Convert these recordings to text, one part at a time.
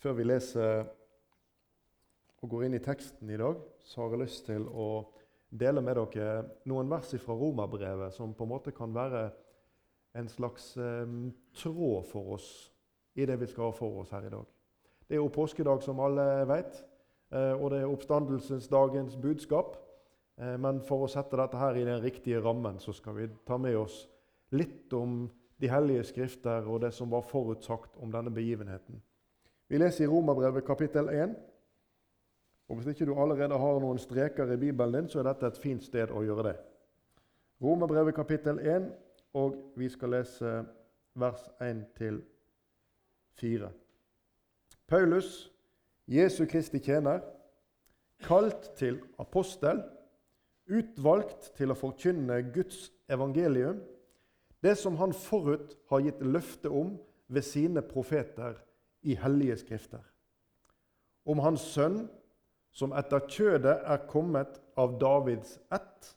Før vi leser og går inn i teksten i dag, så har jeg lyst til å dele med dere noen vers fra Romerbrevet som på en måte kan være en slags eh, tråd for oss i det vi skal ha for oss her i dag. Det er jo påskedag, som alle vet, eh, og det er oppstandelsesdagens budskap. Eh, men for å sette dette her i den riktige rammen, så skal vi ta med oss litt om de hellige skrifter og det som var forutsagt om denne begivenheten. Vi leser i Romerbrevet kapittel 1. Og Hvis ikke du allerede har noen streker i Bibelen din, så er dette et fint sted å gjøre det. Romerbrevet kapittel 1, og vi skal lese vers 1-4. Paulus, Jesu Kristi tjener, kalt til apostel, utvalgt til å forkynne Guds evangelium, det som han forut har gitt løfte om ved sine profeter i hellige skrifter. Om hans sønn, som etter kjødet er kommet av Davids ett,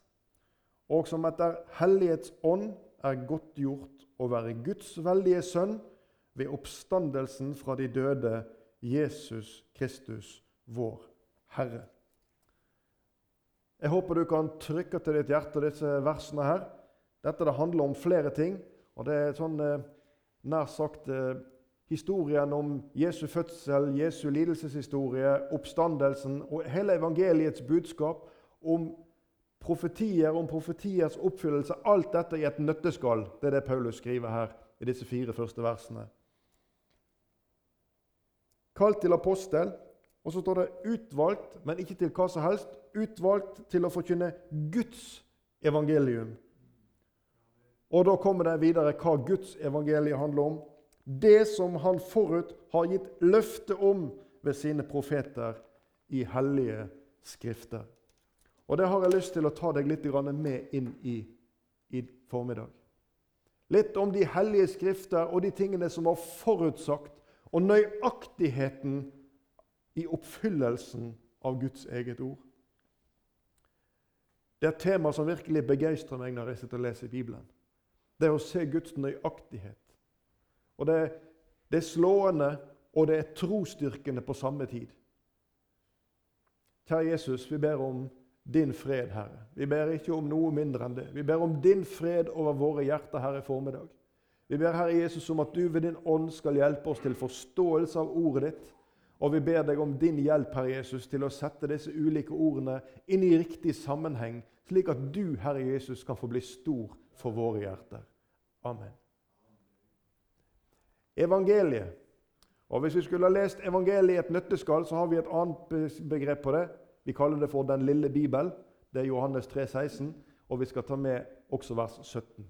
og som etter Hellighets ånd er godtgjort å være Guds veldige sønn ved oppstandelsen fra de døde, Jesus Kristus, vår Herre. Jeg håper du kan trykke til ditt hjerte disse versene her. Dette det handler om flere ting. og Det er sånn eh, nær sagt eh, historien om Jesu fødsel, Jesu lidelseshistorie, oppstandelsen og hele evangeliets budskap om profetier, om profetiers oppfyllelse. Alt dette i et nøtteskall. Det er det Paulus skriver her i disse fire første versene. Kalt til apostel, og så står det 'utvalgt', men ikke til hva som helst. Utvalgt til å forkynne Guds evangelium. Og da kommer det videre hva Guds evangelium handler om det som han forut har gitt løfte om ved sine profeter i hellige skrifter. Og Det har jeg lyst til å ta deg litt med inn i i formiddag. Litt om de hellige skrifter og de tingene som var forutsagt, og nøyaktigheten i oppfyllelsen av Guds eget ord. Det er et tema som virkelig begeistrer meg når jeg sitter og leser Bibelen. Det er å se Guds nøyaktighet. Og det, det er slående, og det er trosstyrkende på samme tid. Kjære Jesus, vi ber om din fred, Herre. Vi ber ikke om noe mindre enn det. Vi ber om din fred over våre hjerter her i formiddag. Vi ber Herre Jesus om at du ved din ånd skal hjelpe oss til forståelse av ordet ditt. Og vi ber deg om din hjelp, Herre Jesus, til å sette disse ulike ordene inn i riktig sammenheng, slik at du, Herre Jesus, kan få bli stor for våre hjerter. Amen evangeliet. Og Hvis vi skulle ha lest evangeliet i et nøtteskall, så har vi et annet begrep på det. Vi kaller det for Den lille bibel. Det er Johannes 3, 16, og vi skal ta med også vers 17.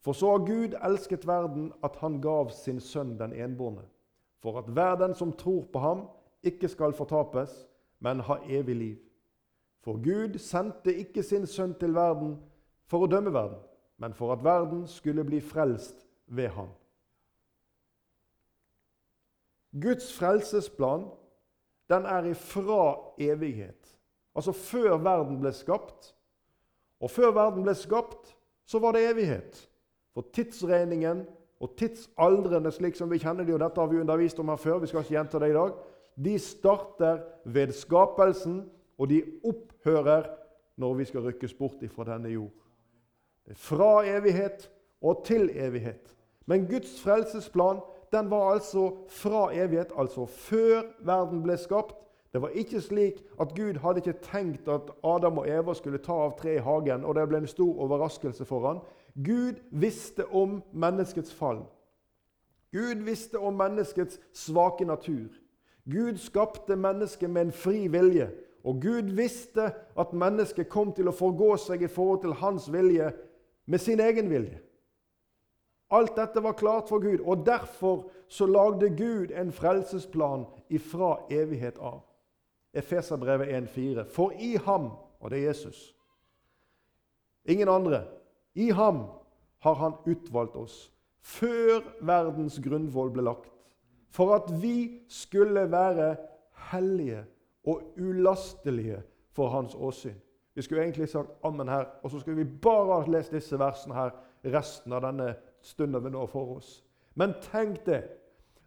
For så har Gud elsket verden at han gav sin sønn den enbårne, for at hver den som tror på ham, ikke skal fortapes, men ha evig liv. For Gud sendte ikke sin sønn til verden for å dømme verden, men for at verden skulle bli frelst ved ham. Guds frelsesplan den er ifra evighet. Altså før verden ble skapt. Og før verden ble skapt, så var det evighet. For tidsregningen og tidsaldrene, slik som vi kjenner de, og dette har vi undervist om her før, vi skal ikke gjenta det i dag, de starter ved skapelsen, og de opphører når vi skal rykkes bort ifra denne jord. Fra evighet og til evighet. Men Guds frelsesplan den var altså fra evighet, altså før verden ble skapt. Det var ikke slik at Gud hadde ikke tenkt at Adam og Eva skulle ta av tre i hagen, og det ble en stor overraskelse for ham. Gud visste om menneskets fall. Gud visste om menneskets svake natur. Gud skapte mennesket med en fri vilje. Og Gud visste at mennesket kom til å forgå seg i forhold til hans vilje med sin egen vilje. Alt dette var klart for Gud, og derfor så lagde Gud en frelsesplan ifra evighet av. Efeserbrevet 1,4. For i ham, og det er Jesus, ingen andre, i ham har han utvalgt oss før verdens grunnvoll ble lagt, for at vi skulle være hellige og ulastelige for hans åsyn. Vi skulle egentlig sagt ammen her, og så skulle vi bare ha lest disse versene her resten av denne stunden vi nå for oss. Men tenk det,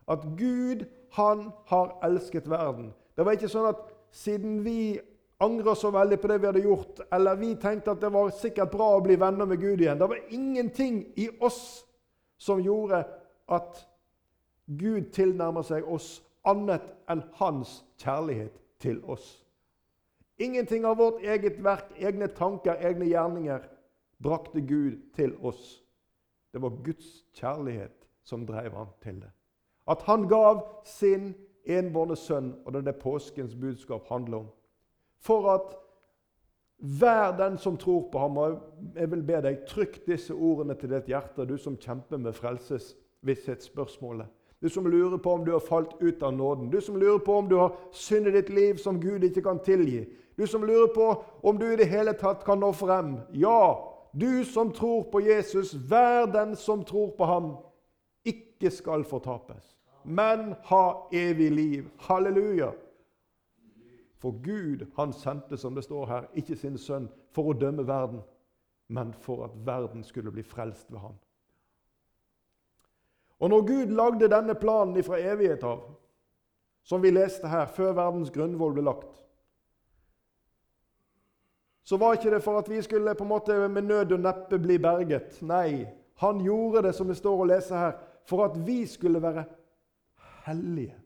at Gud, han har elsket verden. Det var ikke sånn at siden vi angrer så veldig på det vi hadde gjort, eller vi tenkte at det var sikkert bra å bli venner med Gud igjen Det var ingenting i oss som gjorde at Gud tilnærmer seg oss annet enn hans kjærlighet til oss. Ingenting av vårt eget verk, egne tanker, egne gjerninger brakte Gud til oss. Det var Guds kjærlighet som drev han til det. At han gav sin enbårne sønn, og det er det påskens budskap handler om. For at hver den som tror på ham og Jeg vil be deg, trykk disse ordene til ditt hjerte, du som kjemper med frelsesvisshetsspørsmålet. Du som lurer på om du har falt ut av nåden. Du som lurer på om du har synd i ditt liv som Gud ikke kan tilgi. Du som lurer på om du i det hele tatt kan nå frem. Ja, du som tror på Jesus, hver den som tror på ham, ikke skal fortapes, men ha evig liv. Halleluja! For Gud, han sendte, som det står her, ikke sin sønn for å dømme verden, men for at verden skulle bli frelst ved ham. Og når Gud lagde denne planen fra evighet av, som vi leste her, før verdens grunnvoll ble lagt, så var ikke det for at vi skulle på en måte med nød og neppe bli berget. Nei, han gjorde det, som det står å lese her, for at vi skulle være hellige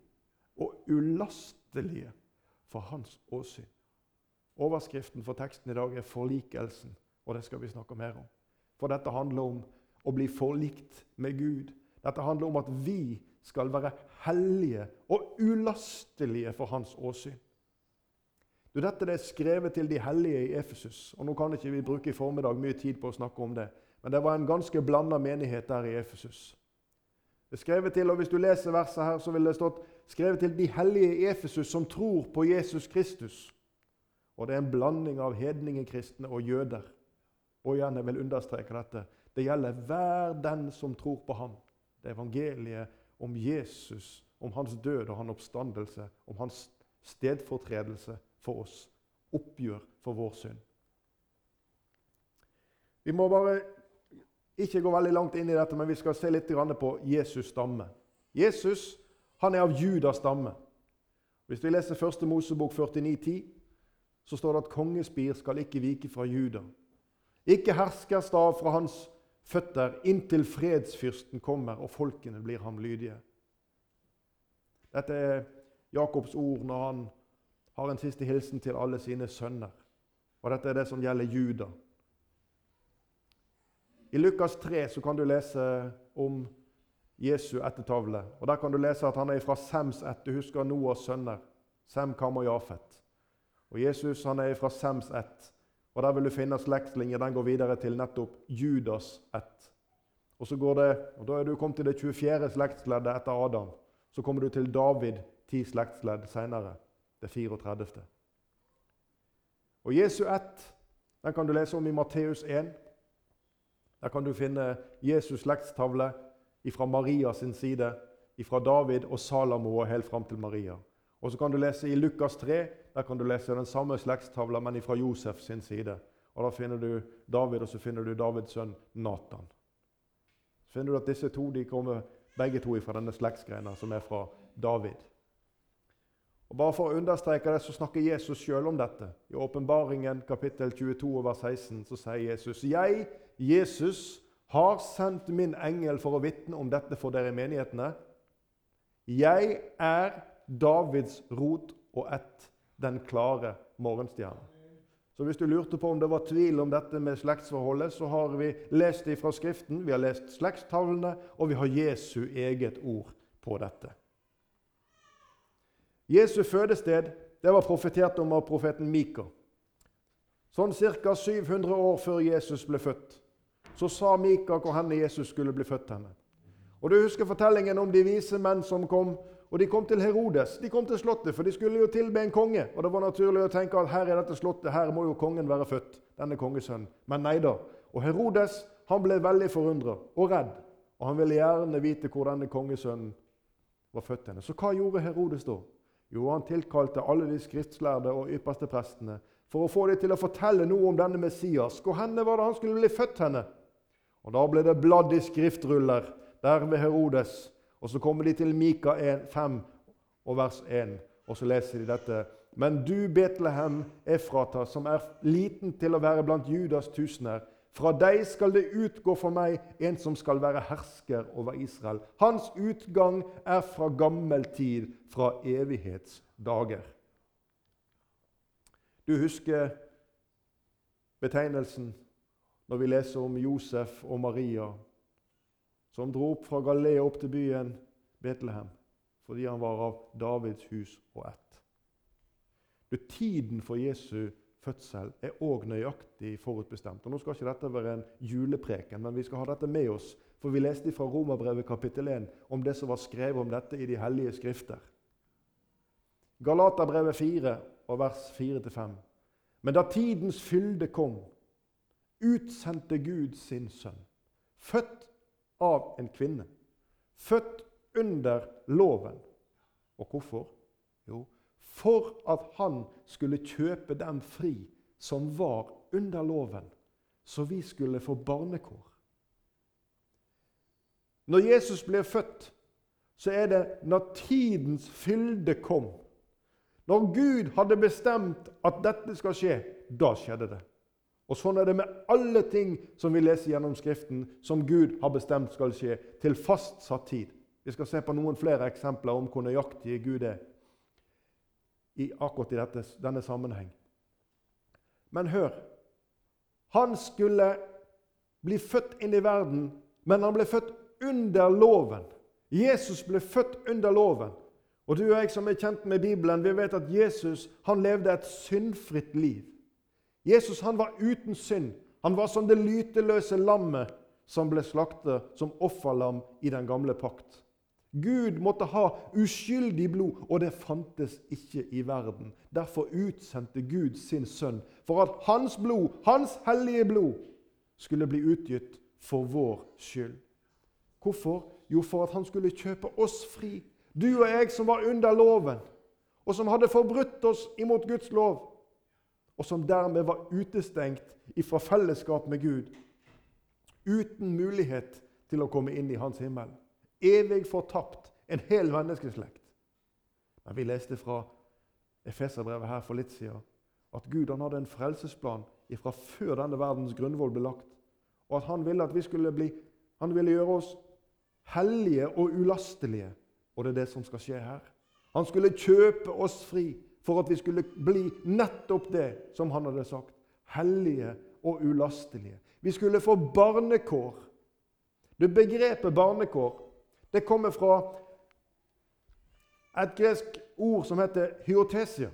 og ulastelige for hans åsyn. Overskriften for teksten i dag er 'forlikelsen', og det skal vi snakke mer om. For dette handler om å bli forlikt med Gud dette handler om at vi skal være hellige og ulastelige for hans åsyn. Du, dette er skrevet til de hellige i Efesus. og Nå kan ikke vi bruke i formiddag mye tid på å snakke om det, men det var en ganske blanda menighet der i Efesus. Det er skrevet til, og Hvis du leser verset her, så vil det stått skrevet til de hellige i Efesus som tror på Jesus Kristus. Og det er en blanding av hedningekristne og jøder. Og igjen, jeg vil understreke dette. Det gjelder hver den som tror på ham. Det er evangeliet om Jesus, om hans død og hans oppstandelse, om hans stedfortredelse for oss. Oppgjør for vår synd. Vi må bare ikke gå veldig langt inn i dette, men vi skal se litt på Jesus' stamme. Jesus han er av Judas stamme. Hvis vi leser 1. Mosebok 49,10, så står det at kongespir skal ikke vike fra Juda. Ikke herskerstav fra hans føtter inntil fredsfyrsten kommer og folkene blir ham lydige. Dette er Jakobs ord når han har en siste hilsen til alle sine sønner. Og dette er det som gjelder Juda. I Lukas 3 så kan du lese om Jesu ettertavle. Og Der kan du lese at han er fra Sems ett. Du husker Noahs sønner. Sem, Kam og Jafet. Og Jesus han er fra Sems ett. Og Der vil du finne slektslinjer. Den går videre til nettopp Judas ett. Og så går det, og Da er du kommet til det 24. slektsleddet etter Adam. Så kommer du til David, ti slektsledd senere. Det 34. Og Jesu ett den kan du lese om i Matteus 1. Der kan du finne Jesus' slektstavle fra Maria sin side, fra David og Salamo og helt fram til Maria. Og så kan du lese i Lukas 3 der kan du lese den samme slektstavla, men fra Josef sin side. Og Da finner du David, og så finner du Davids sønn Natan. Så finner du at disse to de kommer begge to fra denne slektsgreina som er fra David. Og Bare For å understreke det, så snakker Jesus sjøl om dette. I Åpenbaringen kapittel 22 vers 16 så sier Jesus.: Jeg, Jesus, har sendt min engel for å vitne om dette for dere i menighetene. Jeg er Davids rot og ett den klare morgenstjerne. Så hvis du lurte på om det var tvil om dette med slektsforholdet, så har vi lest det fra Skriften, vi har lest slektstavlene, og vi har Jesu eget ord på dette. Jesu fødested det var profetert om av profeten Mika. Sånn ca. 700 år før Jesus ble født, så sa Mika hvor henne Jesus skulle bli født. henne. Og Du husker fortellingen om de vise menn som kom og de kom til Herodes. De kom til slottet, for de skulle jo tilbe en konge. Og det var naturlig å tenke at her er dette slottet, her må jo kongen være født. denne kongesønnen. Men nei da. Og Herodes han ble veldig forundra og redd. Og han ville gjerne vite hvor denne kongesønnen var født henne. Så hva gjorde Herodes da? Jo, han tilkalte alle de skriftslærde og ypperste prestene for å få dem til å fortelle noe om denne Messias. Hvor henne var det han skulle bli født henne? Og Da ble det bladd i skriftruller der ved Herodes Og så kommer de til Mika 1, 5 og vers 1, og så leser de dette. Men du, Betlehem Efrata, som er liten til å være blant Judas tusener, fra deg skal det utgå for meg en som skal være hersker over Israel. Hans utgang er fra gammel tid, fra evighetsdager. Du husker betegnelsen når vi leser om Josef og Maria, som dro opp fra Galilea opp til byen Betlehem fordi han var av Davids hus og ett. Du, tiden for Jesu fødsel er òg nøyaktig forutbestemt. Og Nå skal ikke dette være en julepreken, men vi skal ha dette med oss. For vi leste fra Romerbrevet kapittel 1 om det som var skrevet om dette i de hellige skrifter. Galaterbrevet 4 og vers 4-5. Men da tidens fylde kom, utsendte Gud sin sønn, født av en kvinne, født under loven. Og hvorfor? Jo, for at han skulle kjøpe dem fri som var under loven, så vi skulle få barnekår. Når Jesus blir født, så er det når tidens fylde kom. Når Gud hadde bestemt at dette skal skje, da skjedde det. Og Sånn er det med alle ting som vi leser gjennom Skriften, som Gud har bestemt skal skje, til fastsatt tid. Vi skal se på noen flere eksempler om hvor nøyaktig Gud er i akkurat i dette, denne sammenheng. Men hør Han skulle bli født inn i verden, men han ble født under loven. Jesus ble født under loven. Og du og jeg som er kjent med Bibelen, vi vet at Jesus han levde et syndfritt liv. Jesus han var uten synd. Han var som det lyteløse lammet som ble slaktet som offerlam i den gamle pakt. Gud måtte ha uskyldig blod, og det fantes ikke i verden. Derfor utsendte Gud sin sønn for at hans blod, hans hellige blod, skulle bli utgitt for vår skyld. Hvorfor? Jo, for at han skulle kjøpe oss fri. Du og jeg som var under loven, og som hadde forbrutt oss imot Guds lov, og som dermed var utestengt ifra fellesskap med Gud, uten mulighet til å komme inn i hans himmel evig fortapt, en hel menneskeslekt. Men vi leste fra Efeserbrevet her for litt siden at Gud han hadde en frelsesplan fra før denne verdens grunnvoll ble lagt. Og at han ville at vi skulle bli, han ville gjøre oss hellige og ulastelige. Og det er det som skal skje her. Han skulle kjøpe oss fri for at vi skulle bli nettopp det som han hadde sagt. Hellige og ulastelige. Vi skulle få barnekår. Det begrepet barnekår det kommer fra et gresk ord som heter hyotesia.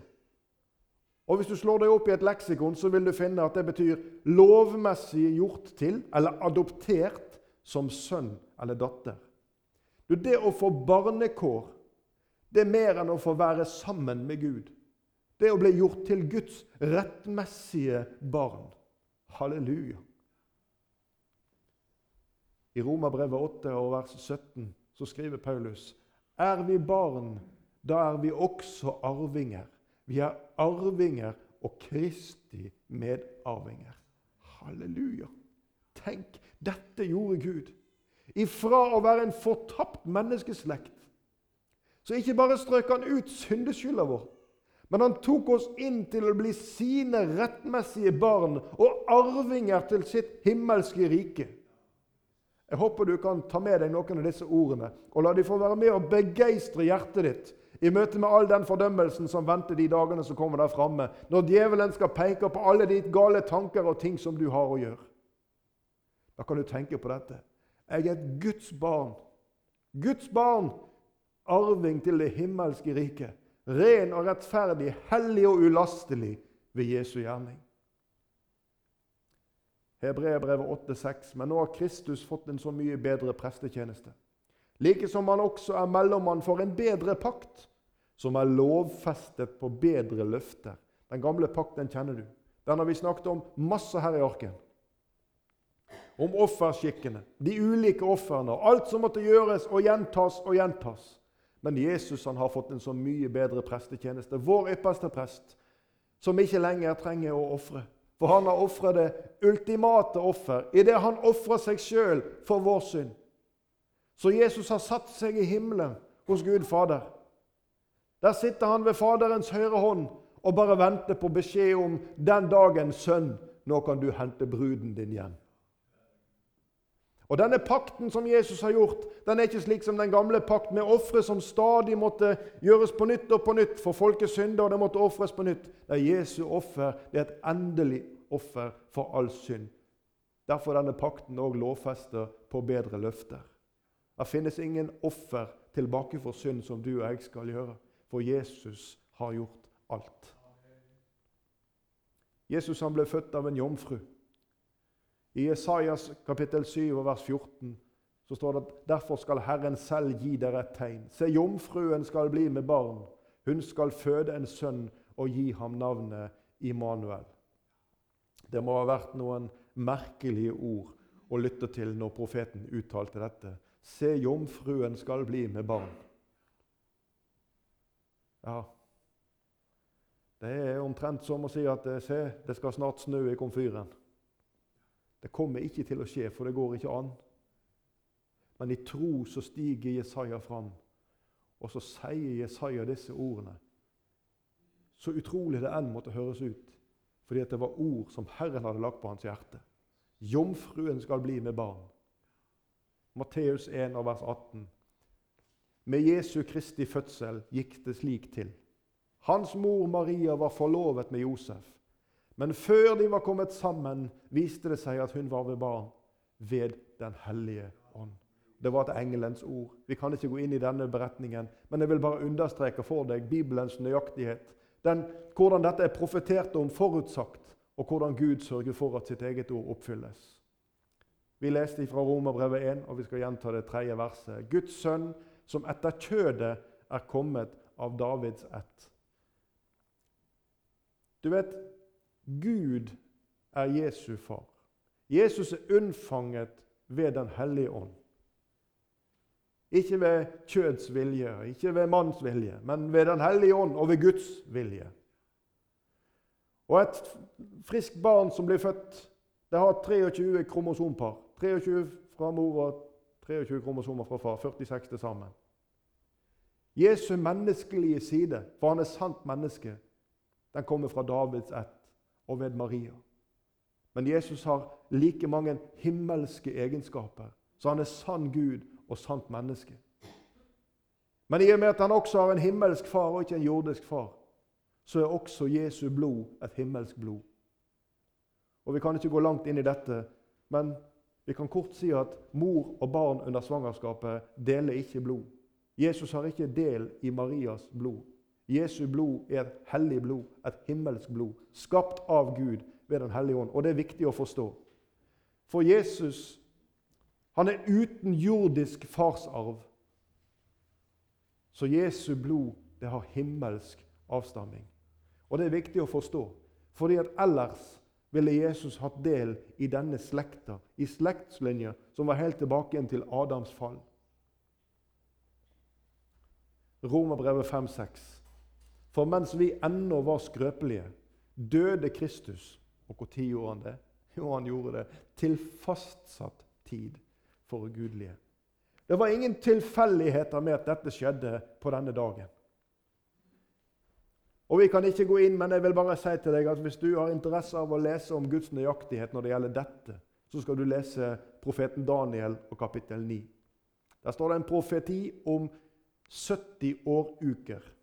Og Hvis du slår deg opp i et leksikon, så vil du finne at det betyr lovmessig gjort til eller adoptert som sønn eller datter. Du, det å få barnekår det er mer enn å få være sammen med Gud. Det å bli gjort til Guds rettmessige barn. Halleluja. I Romerbrevet 8 og vers 17 så skriver Paulus er vi barn, da er vi også arvinger. Vi er arvinger og Kristi medarvinger. Halleluja. Tenk, dette gjorde Gud. Ifra å være en fortapt menneskeslekt, så ikke bare strøk han ut syndeskylda vår, men han tok oss inn til å bli sine rettmessige barn og arvinger til sitt himmelske rike. Jeg håper du kan ta med deg noen av disse ordene og la de få være med og begeistre hjertet ditt i møte med all den fordømmelsen som venter de dagene som kommer der framme, når djevelen skal peke på alle de gale tanker og ting som du har å gjøre. Da kan du tenke på dette. Jeg er et Guds barn. Guds barn, arving til det himmelske riket. Ren og rettferdig, hellig og ulastelig ved Jesu gjerning. Hebreerbrevet 8,6. Men nå har Kristus fått en så mye bedre prestetjeneste. Like som han også er mellommann for en bedre pakt, som er lovfestet på bedre løfter. Den gamle pakt den kjenner du. Den har vi snakket om masse her i arken. Om offerskikkene, de ulike ofrene, alt som måtte gjøres og gjentas og gjentas. Men Jesus han har fått en så mye bedre prestetjeneste. Vår ypperste prest, som ikke lenger trenger å ofre. For han har ofra det ultimate offer idet han ofra seg sjøl for vår synd. Så Jesus har satt seg i himmelen hos Gud Fader. Der sitter han ved Faderens høyre hånd og bare venter på beskjed om den dagen, sønn, nå kan du hente bruden din hjem. Og Denne pakten som Jesus har gjort, den er ikke slik som den gamle pakt med ofre som stadig måtte gjøres på nytt og på nytt for folkets synder, og det måtte ofres på nytt. Det er Jesu offer det er et endelig offer for all synd. Derfor er denne pakten òg lovfester på bedre løfter. Det finnes ingen offer tilbake for synd som du og jeg skal gjøre, for Jesus har gjort alt. Jesus han ble født av en jomfru. I Isaias kapittel 7 vers 14 så står det at derfor skal Herren selv gi dere et tegn. Se, jomfruen skal bli med barn. Hun skal føde en sønn og gi ham navnet Immanuel. Det må ha vært noen merkelige ord å lytte til når profeten uttalte dette. Se, jomfruen skal bli med barn. Ja, det er omtrent som å si at se, det skal snart snø i komfyren. Det kommer ikke til å skje, for det går ikke an. Men i tro så stiger Jesaja fram, og så sier Jesaja disse ordene. Så utrolig det enn måtte høres ut, fordi det var ord som Herren hadde lagt på hans hjerte. Jomfruen skal bli med barn. Matteus 1, vers 18. Med Jesu Kristi fødsel gikk det slik til. Hans mor Maria var forlovet med Josef. Men før de var kommet sammen, viste det seg at hun var ved barn ved Den hellige ånd. Det var et engelens ord. Vi kan ikke gå inn i denne beretningen, men jeg vil bare understreke for deg Bibelens nøyaktighet. Den, hvordan dette er profetert om, forutsagt, og hvordan Gud sørger for at sitt eget ord oppfylles. Vi leste fra Romerbrevet 1, og vi skal gjenta det tredje verset. Guds sønn, som etter kjødet er kommet av Davids ett. Du vet, Gud er Jesu far. Jesus er unnfanget ved Den hellige ånd. Ikke ved kjøds vilje, ikke ved manns vilje, men ved Den hellige ånd og ved Guds vilje. Og et friskt barn som blir født, det har 23 kromosompar. 23 fra mor og 23 kromosomer fra far. 46 til sammen. Jesu menneskelige side, for han er sant menneske, den kommer fra Davids ett og ved Maria. Men Jesus har like mange himmelske egenskaper, så han er sann Gud og sant menneske. Men i og med at han også har en himmelsk far og ikke en jordisk far, så er også Jesu blod et himmelsk blod. Og Vi kan ikke gå langt inn i dette, men vi kan kort si at mor og barn under svangerskapet deler ikke blod. Jesus har ikke del i Marias blod. Jesu blod er et hellig blod, et himmelsk blod, skapt av Gud ved Den hellige ånd. Og det er viktig å forstå. For Jesus han er uten jordisk farsarv. Så Jesu blod det har himmelsk avstamming. Og det er viktig å forstå, fordi at ellers ville Jesus hatt del i denne slekta, i slektslinja som var helt tilbake igjen til Adams fall. Romerbrevet 5-6. For mens vi ennå var skrøpelige, døde Kristus. Og når gjorde han det? Jo, han gjorde det til fastsatt tid for ugudelige. Det var ingen tilfeldigheter med at dette skjedde på denne dagen. Og Vi kan ikke gå inn, men jeg vil bare si til deg at hvis du har interesse av å lese om Guds nøyaktighet når det gjelder dette, så skal du lese profeten Daniel og kapittel 9. Der står det en profeti om 70 åruker.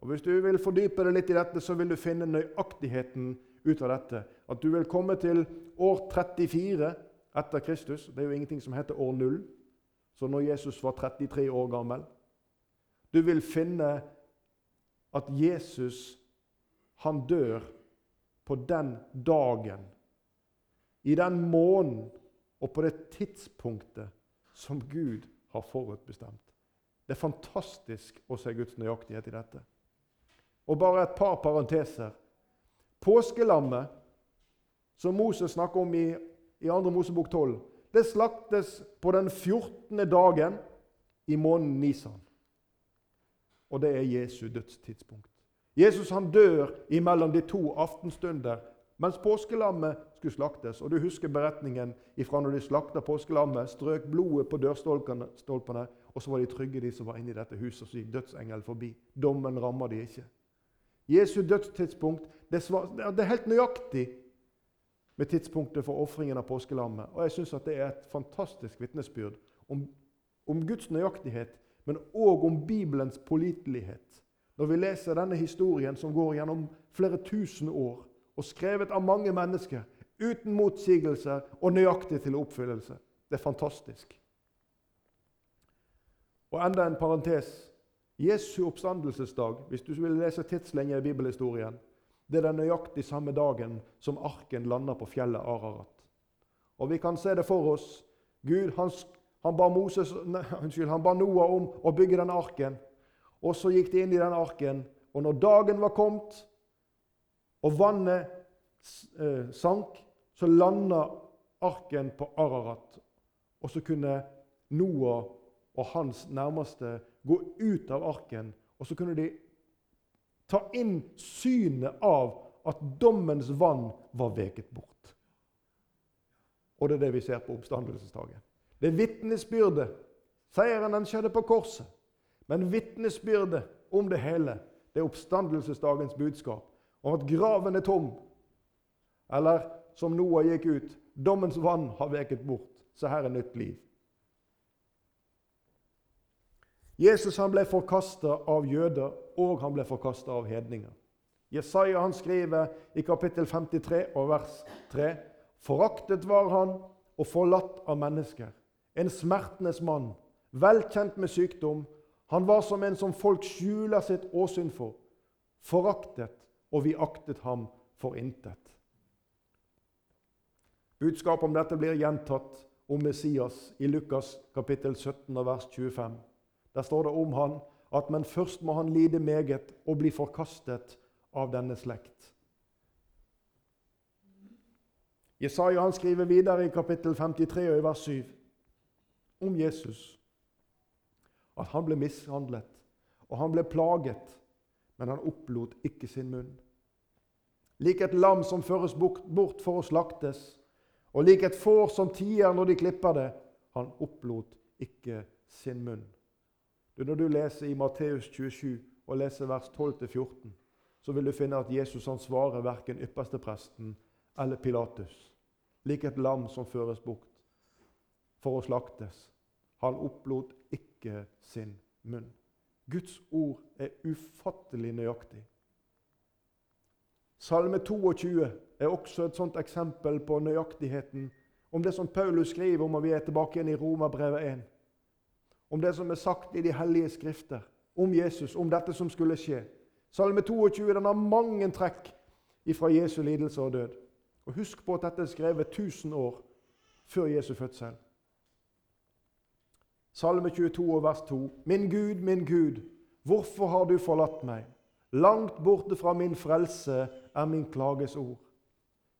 Og Hvis du vil fordype deg litt i dette, så vil du finne nøyaktigheten ut av dette. At du vil komme til år 34 etter Kristus. Det er jo ingenting som heter år 0. Så når Jesus var 33 år gammel Du vil finne at Jesus, han dør på den dagen, i den måneden og på det tidspunktet som Gud har forutbestemt. Det er fantastisk å se Guds nøyaktighet i dette. Og bare et par parenteser. Påskelammet, som Moses snakker om i, i 2. Mosebok 12, det slaktes på den 14. dagen i måneden Nisan. Og det er Jesu dødstidspunkt. Jesus han dør imellom de to aftenstunder mens påskelammet skulle slaktes. Og Du husker beretningen ifra når de slakta påskelammet, strøk blodet på dørstolpene, og så var de trygge, de som var inne i dette huset. Og så gikk dødsengelen forbi. Dommen rammer de ikke. Jesu dødstidspunkt det, er helt nøyaktig med tidspunktet for ofringen av påskelammet. Og jeg syns det er et fantastisk vitnesbyrd om, om Guds nøyaktighet, men òg om Bibelens pålitelighet. Når vi leser denne historien som går gjennom flere tusen år, og skrevet av mange mennesker, uten motsigelser og nøyaktig til oppfyllelse. Det er fantastisk. Og enda en parentes. Jesu oppstandelsesdag, hvis du vil lese tidslenge i bibelhistorien, det er den nøyaktig samme dagen som arken lander på fjellet Ararat. Og Vi kan se det for oss. Gud han, han, ba, Moses, nei, unnskyld, han ba Noah om å bygge den arken. Og så gikk de inn i den arken. Og når dagen var kommet, og vannet eh, sank, så landa arken på Ararat. Og så kunne Noah og hans nærmeste gå ut av arken, og så kunne de ta inn synet av at dommens vann var veket bort. Og det er det vi ser på oppstandelsesdagen. Det er vitnesbyrdet. Seieren den skjedde på korset. Men vitnesbyrdet om det hele, det er oppstandelsesdagens budskap. Om at graven er tom. Eller som Noah gikk ut dommens vann har veket bort. Så her er nytt liv. Jesus han ble forkasta av jøder, og han ble forkasta av hedninger. Jesaja han skriver i kapittel 53 og vers 3.: Foraktet var han og forlatt av mennesker, en smertenes mann, velkjent med sykdom. Han var som en som folk skjuler sitt åsyn for, foraktet, og vi aktet ham for intet. Budskapet om dette blir gjentatt om Messias i Lukas kapittel 17 vers 25. Der står det om han at men først må han lide meget og bli forkastet av denne slekt. Jesaja han skriver videre i kapittel 53 og i vers 7 om Jesus at han ble mishandlet og han ble plaget, men han opplot ikke sin munn. Lik et lam som føres bort for å slaktes, og lik et får som tier når de klipper det, han opplot ikke sin munn. Du, når du leser i Matteus 27 og leser vers 12-14, så vil du finne at Jesus han svarer verken ypperstepresten eller Pilatus. Lik et lam som føres bort for å slaktes. Han opplot ikke sin munn. Guds ord er ufattelig nøyaktig. Salme 22 er også et sånt eksempel på nøyaktigheten om det som Paulus skriver om, og vi er tilbake igjen i Romerbrevet 1 om det som er sagt i de hellige skrifter, om Jesus, om dette som skulle skje. Salme 22 den har mange trekk ifra Jesu lidelse og død. Og Husk på at dette er skrevet 1000 år før Jesu fødsel. Salme 22 vers 2. Min Gud, min Gud, hvorfor har du forlatt meg? Langt borte fra min frelse er min klages ord.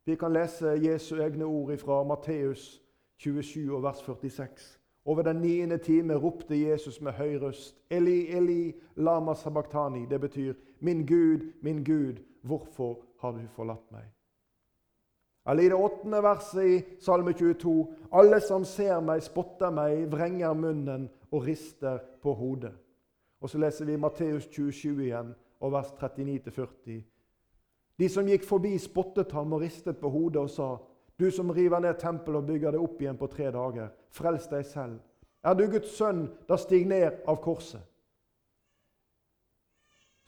Vi kan lese Jesu egne ord fra Matteus 27 vers 46. Over den niende time ropte Jesus med høy røst, Eli, Eli, lama sabachthani. Det betyr, Min Gud, min Gud, hvorfor har du forlatt meg? Eller i det åttende verset i Salme 22.: Alle som ser meg, spotter meg, vrenger munnen og rister på hodet. Og så leser vi Matteus 27 igjen, og vers 39-40. De som gikk forbi, spottet ham og ristet på hodet og sa:" Du som river ned tempelet og bygger det opp igjen på tre dager. Frels deg selv. Er du Guds sønn, da stig ned av korset.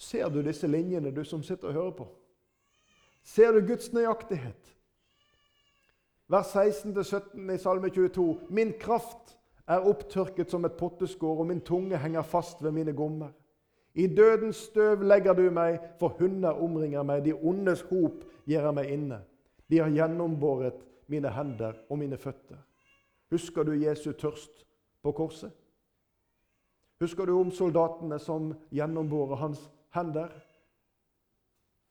Ser du disse linjene, du som sitter og hører på? Ser du Guds nøyaktighet? Vers 16-17 i Salme 22. Min kraft er opptørket som et potteskår, og min tunge henger fast ved mine gommer. I dødens støv legger du meg, for hunder omringer meg. De ondes hop gjør meg inne. De har gjennombåret mine hender og mine føtter. Husker du Jesu tørst på korset? Husker du om soldatene som gjennombårer hans hender?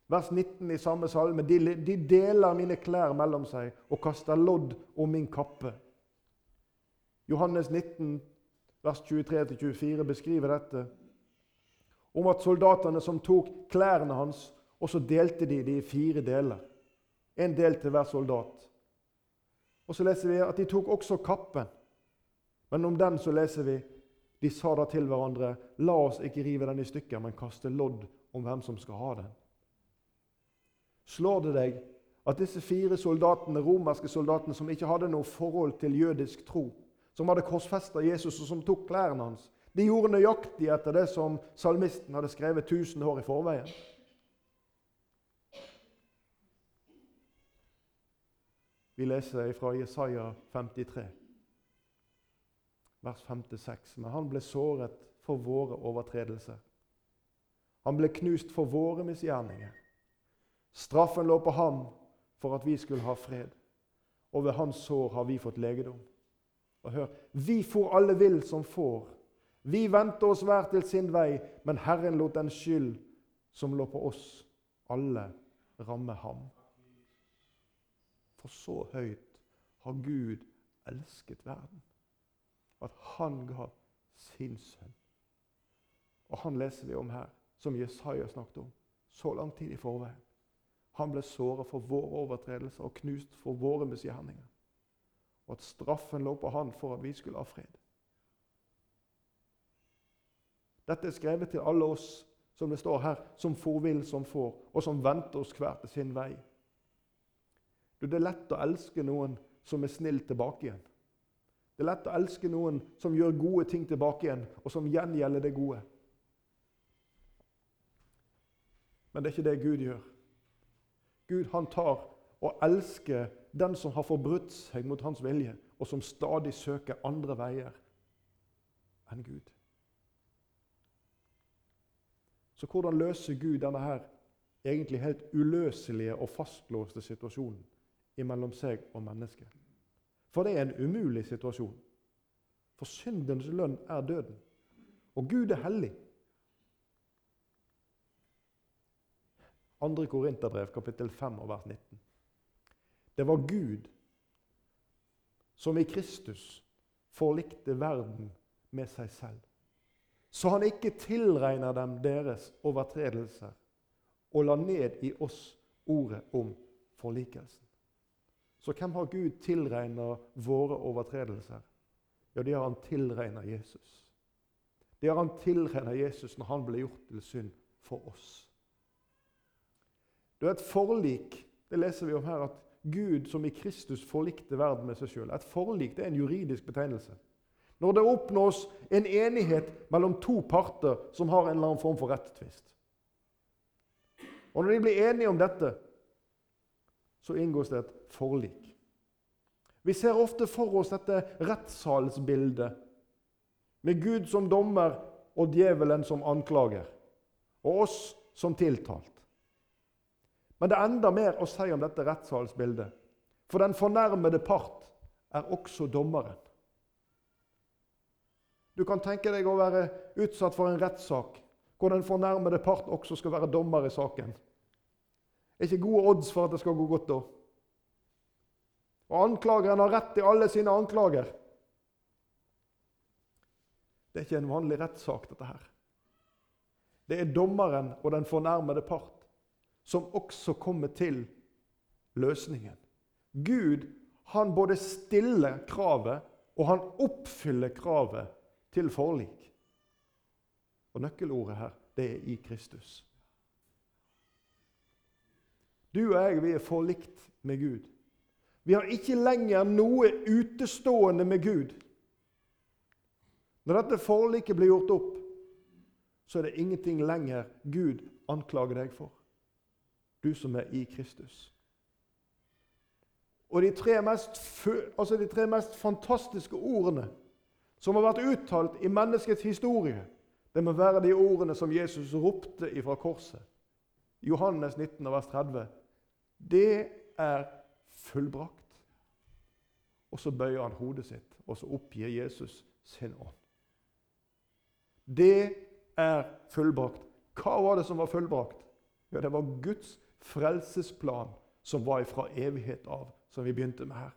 Vers 19 i samme salme. De, de deler mine klær mellom seg og kaster lodd om min kappe. Johannes 19, vers 23-24 beskriver dette. Om at soldatene som tok klærne hans, og så delte de de i fire deler. En del til hver soldat. Og så leser vi at de tok også kappen. Men om den så leser vi de sa da til hverandre, la oss ikke rive den i stykker, men kaste lodd om hvem som skal ha den. Slår det deg at disse fire soldatene, romerske soldatene som ikke hadde noe forhold til jødisk tro, som hadde korsfesta Jesus og som tok klærne hans, de gjorde nøyaktig etter det som salmisten hadde skrevet tusen år i forveien? Vi leser fra Jesaja 53 vers 5-6. Men han ble såret for våre overtredelser. Han ble knust for våre misgjerninger. Straffen lå på ham for at vi skulle ha fred. Og ved hans sår har vi fått legedom. Og hør, vi for alle vill som får. Vi vendte oss hver til sin vei, men Herren lot den skyld som lå på oss, alle ramme ham. For så høyt har Gud elsket verden at han ga sin sønn. Og Han leser vi om her, som Jesaja snakket om så lang tid i forveien. Han ble såret for våre overtredelser og knust for våre misgjerninger. Og at straffen lå på han for at vi skulle ha fred. Dette er skrevet til alle oss som det står her, som for vil som får, og som venter oss hver til sin vei. Det er lett å elske noen som er snill tilbake igjen. Det er lett å elske noen som gjør gode ting tilbake igjen, og som gjengjelder det gode. Men det er ikke det Gud gjør. Gud han tar og elsker den som har forbrutt seg mot hans vilje, og som stadig søker andre veier enn Gud. Så hvordan løser Gud denne her egentlig helt uløselige og fastlåste situasjonen mellom seg og mennesket? For det er en umulig situasjon. For syndens lønn er døden. Og Gud er hellig. Andre Korinterbrev, kapittel 5, vers 19. Det var Gud som i Kristus forlikte verden med seg selv. Så han ikke tilregner dem deres overtredelser og la ned i oss ordet om forlikelsen. Så hvem har Gud tilregna våre overtredelser? Ja, det har han tilregna Jesus. Det har han tilregna Jesus når han ble gjort til synd for oss. Det er et forlik. Det leser vi om her, at Gud som i Kristus forlikte verden med seg sjøl. Et forlik det er en juridisk betegnelse. Når det oppnås en enighet mellom to parter som har en eller annen form for rettstvist. Og når de blir enige om dette, så inngås det et forlik. Vi ser ofte for oss dette rettssalsbildet med Gud som dommer og djevelen som anklager, og oss som tiltalt. Men det er enda mer å si om dette rettssalsbildet. For den fornærmede part er også dommeren. Du kan tenke deg å være utsatt for en rettssak hvor den fornærmede part også skal være dommer i saken. Er ikke gode odds for at det skal gå godt da. Og anklageren har rett i alle sine anklager. Det er ikke en vanlig rettssak, dette her. Det er dommeren og den fornærmede part som også kommer til løsningen. Gud han både stiller kravet, og han oppfyller kravet til forlik. Og Nøkkelordet her, det er i Kristus. Du og jeg vi er forlikt med Gud. Vi har ikke lenger noe utestående med Gud. Når dette forliket blir gjort opp, så er det ingenting lenger Gud anklager deg for. Du som er i Kristus. Og de tre mest, altså de tre mest fantastiske ordene som har vært uttalt i menneskets historie, det må være de ordene som Jesus ropte ifra korset. Johannes 19, vers 30. Det er fullbrakt. Og så bøyer han hodet sitt, og så oppgir Jesus sin ånd. Det er fullbrakt. Hva var det som var fullbrakt? Ja, Det var Guds frelsesplan som var fra evighet av, som vi begynte med her.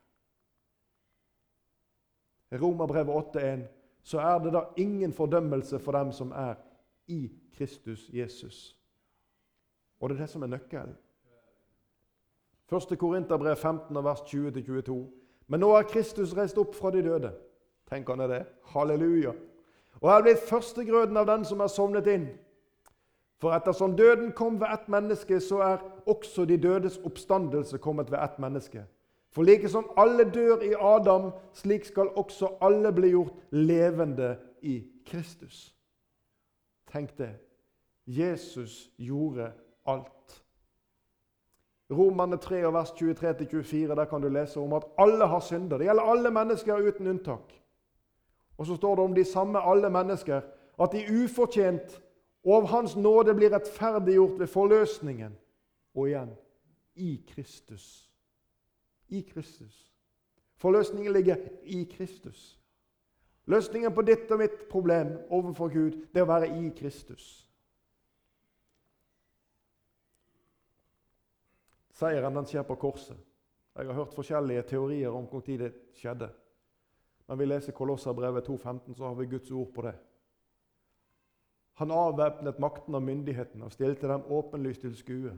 I Romerbrevet 8,1 så er det da ingen fordømmelse for dem som er i Kristus Jesus. Og det er det som er nøkkelen. 1. Korinterbrev 15, vers 20-22. Men nå er Kristus reist opp fra de døde. Tenk han er det. Halleluja. Og er blitt førstegrøden av den som er sovnet inn. For ettersom døden kom ved ett menneske, så er også de dødes oppstandelse kommet ved ett menneske. For like som alle dør i Adam, slik skal også alle bli gjort levende i Kristus. Tenk det. Jesus gjorde alt. Romerne 3, vers 23-24, der kan du lese om at alle har synder. Det gjelder alle mennesker uten unntak. Og så står det om de samme alle mennesker at de ufortjent og av Hans nåde blir rettferdiggjort ved forløsningen. Og igjen i Kristus. I Kristus. Forløsningen ligger i Kristus. Løsningen på ditt og mitt problem overfor Gud det er å være i Kristus. Seieren den skjer på korset. Jeg har hørt forskjellige teorier om tid det skjedde. Når vi leser Kolosserbrevet 2,15, så har vi Guds ord på det. Han avvæpnet makten og myndigheten og stilte dem åpenlyst til skue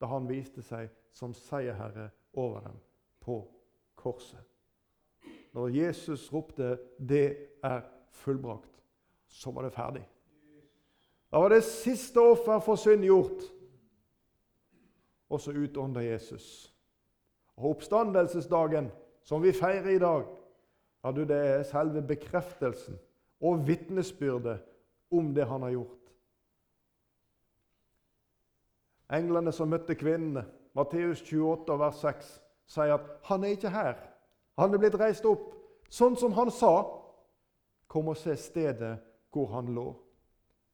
da han viste seg som seierherre over dem på korset. Når Jesus ropte 'Det er fullbrakt', så var det ferdig. Da var det siste offer for synd gjort. Og så utånda Jesus. Og oppstandelsesdagen, som vi feirer i dag, ja, du, det er selve bekreftelsen og vitnesbyrdet om det han har gjort. Englene som møtte kvinnene, Matteus 28, vers 6, sier at han er ikke her. Han er blitt reist opp, sånn som han sa. Kom og se stedet hvor han lå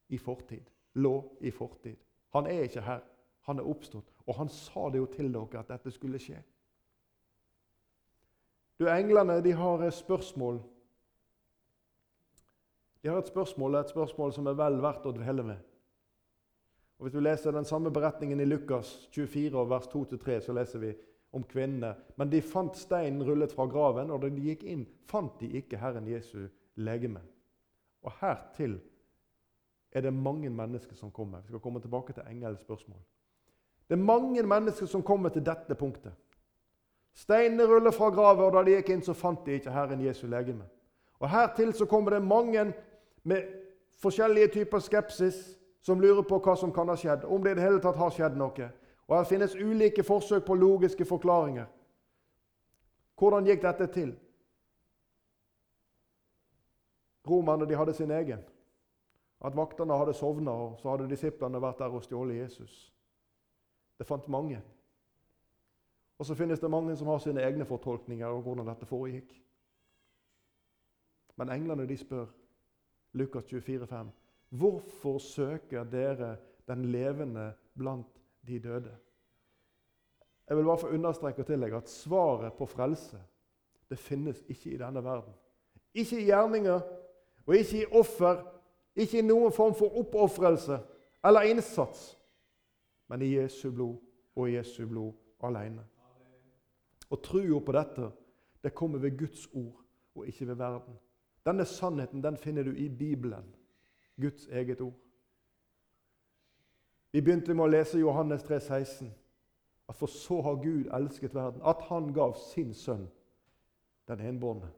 i fortid. Lå i fortid. Han er ikke her. Han er oppstått. Og han sa det jo til dere at dette skulle skje. Du, Englene de har spørsmål de har et spørsmål, et spørsmål som er vel verdt å dvele med. Og Hvis du leser den samme beretningen i Lukas 24, vers 2-3, så leser vi om kvinnene. Men de fant steinen rullet fra graven, og da de gikk inn, fant de ikke Herren Jesu legeme. Og hertil er det mange mennesker som kommer. Vi skal komme tilbake til engelens spørsmål. Det er mange mennesker som kommer til dette punktet. Steinene ruller fra graven, og da de gikk inn, så fant de ikke Herren Jesu legeme. Og Hertil så kommer det mange med forskjellige typer skepsis, som lurer på hva som kan ha skjedd, om det i det hele tatt har skjedd noe. Og Her finnes ulike forsøk på logiske forklaringer. Hvordan gikk dette til? Romerne de hadde sin egen. At vaktene hadde sovna, og så hadde disiplene vært der og stjålet Jesus. Det fant mange. Og så finnes det mange som har sine egne fortolkninger av hvordan dette foregikk. Men englene de spør Lukas 24, 24,5. Hvorfor søker dere den levende blant de døde? Jeg vil bare få understreke og tillegge at svaret på frelse det finnes ikke i denne verden. Ikke i gjerninger og ikke i offer, ikke i noen form for oppofrelse eller innsats, men i Jesu blod og i Jesu blod alene. Og trua på dette det kommer ved Guds ord og ikke ved verden. Denne sannheten den finner du i Bibelen, Guds eget ord. Vi begynte med å lese Johannes 3, 16. At for så har Gud elsket verden, at han gav sin sønn, den enbårne,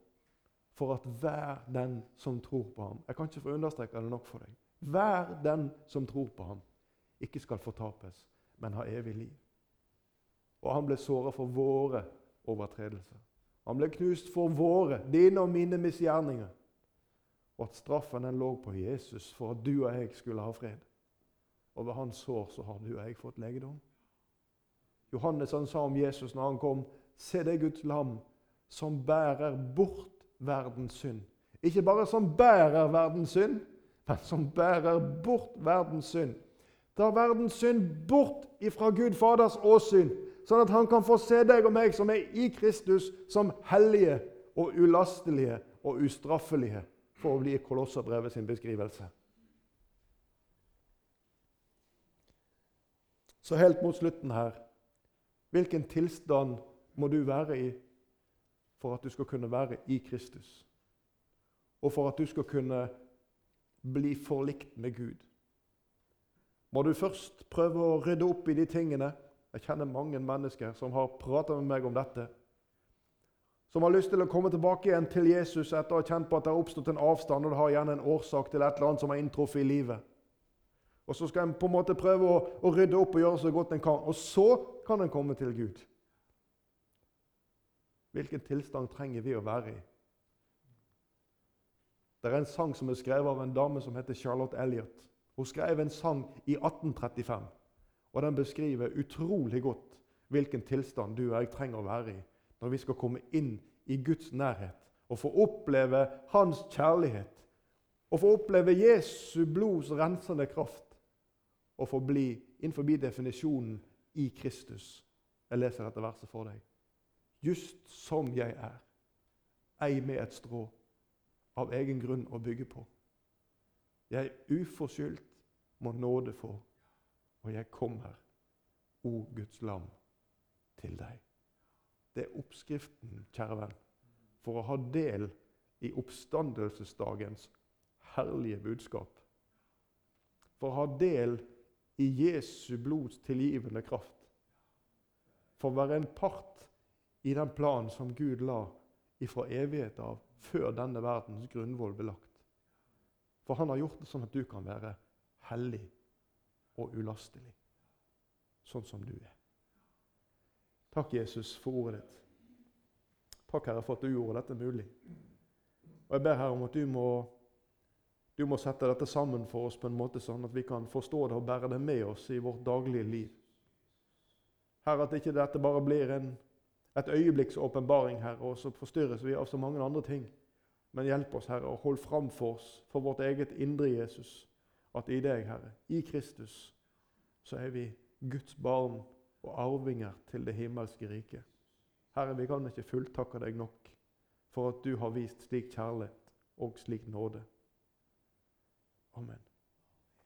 for at hver den som tror på ham Jeg kan ikke få understreke det nok for deg. Hver den som tror på ham, ikke skal fortapes, men ha evig liv. Og han ble såret for våre overtredelser. Han ble knust for våre, dine og mine misgjerninger og at straffen den lå på Jesus for at du og jeg skulle ha fred. Og ved hans sår så har du og jeg fått legedom. Johannes han sa om Jesus når han kom, se det Guds lam som bærer bort verdens synd. Ikke bare som bærer verdens synd, men som bærer bort verdens synd. Ta verdens synd bort ifra Gud Faders åsyn, sånn at han kan få se deg og meg som er i Kristus, som hellige og ulastelige og ustraffelige for å bli Kolosserbrevet sin beskrivelse. Så helt mot slutten her Hvilken tilstand må du være i for at du skal kunne være i Kristus? Og for at du skal kunne bli forlikt med Gud? Må du først prøve å rydde opp i de tingene Jeg kjenner mange mennesker som har prata med meg om dette. Som har lyst til å komme tilbake igjen til Jesus etter å ha kjent på at det har oppstått en avstand, og det har gjerne en årsak til et eller annet som har inntruffet i livet. Og Så skal en på en måte prøve å, å rydde opp og gjøre så godt en kan. Og så kan en komme til Gud. Hvilken tilstand trenger vi å være i? Det er en sang som er skrevet av en dame som heter Charlotte Elliot. Hun skrev en sang i 1835, og den beskriver utrolig godt hvilken tilstand du og jeg trenger å være i når vi skal komme inn i Guds nærhet og få oppleve Hans kjærlighet og få oppleve Jesu blods rensende kraft og få bli innenfor definisjonen i Kristus. Jeg leser dette verset for deg. Just som jeg er, ei med et strå av egen grunn å bygge på. Jeg uforskyldt må nåde få, og jeg kommer, o Guds lam, til deg. Det er oppskriften, kjære venn, for å ha del i oppstandelsesdagens herlige budskap. For å ha del i Jesu blods tilgivende kraft. For å være en part i den planen som Gud la ifra evighet av, før denne verdens grunnvoll ble lagt. For han har gjort det sånn at du kan være hellig og ulastelig, sånn som du er. Takk, Jesus, for ordet ditt. Takk, Herre, for at du gjorde dette mulig. Og Jeg ber Herre om at du må, du må sette dette sammen for oss på en måte sånn at vi kan forstå det og bære det med oss i vårt daglige liv. Herre, at ikke dette bare blir en, et øyeblikks åpenbaring, Herre, og så forstyrres vi av så mange andre ting. Men hjelp oss, Herre, og hold fram for oss, for vårt eget indre Jesus, at i deg, Herre, i Kristus, så er vi Guds barn og arvinger til det himmelske riket. Herre, vi kan ikke fulltakke deg nok for at du har vist slik kjærlighet og slik nåde. Amen.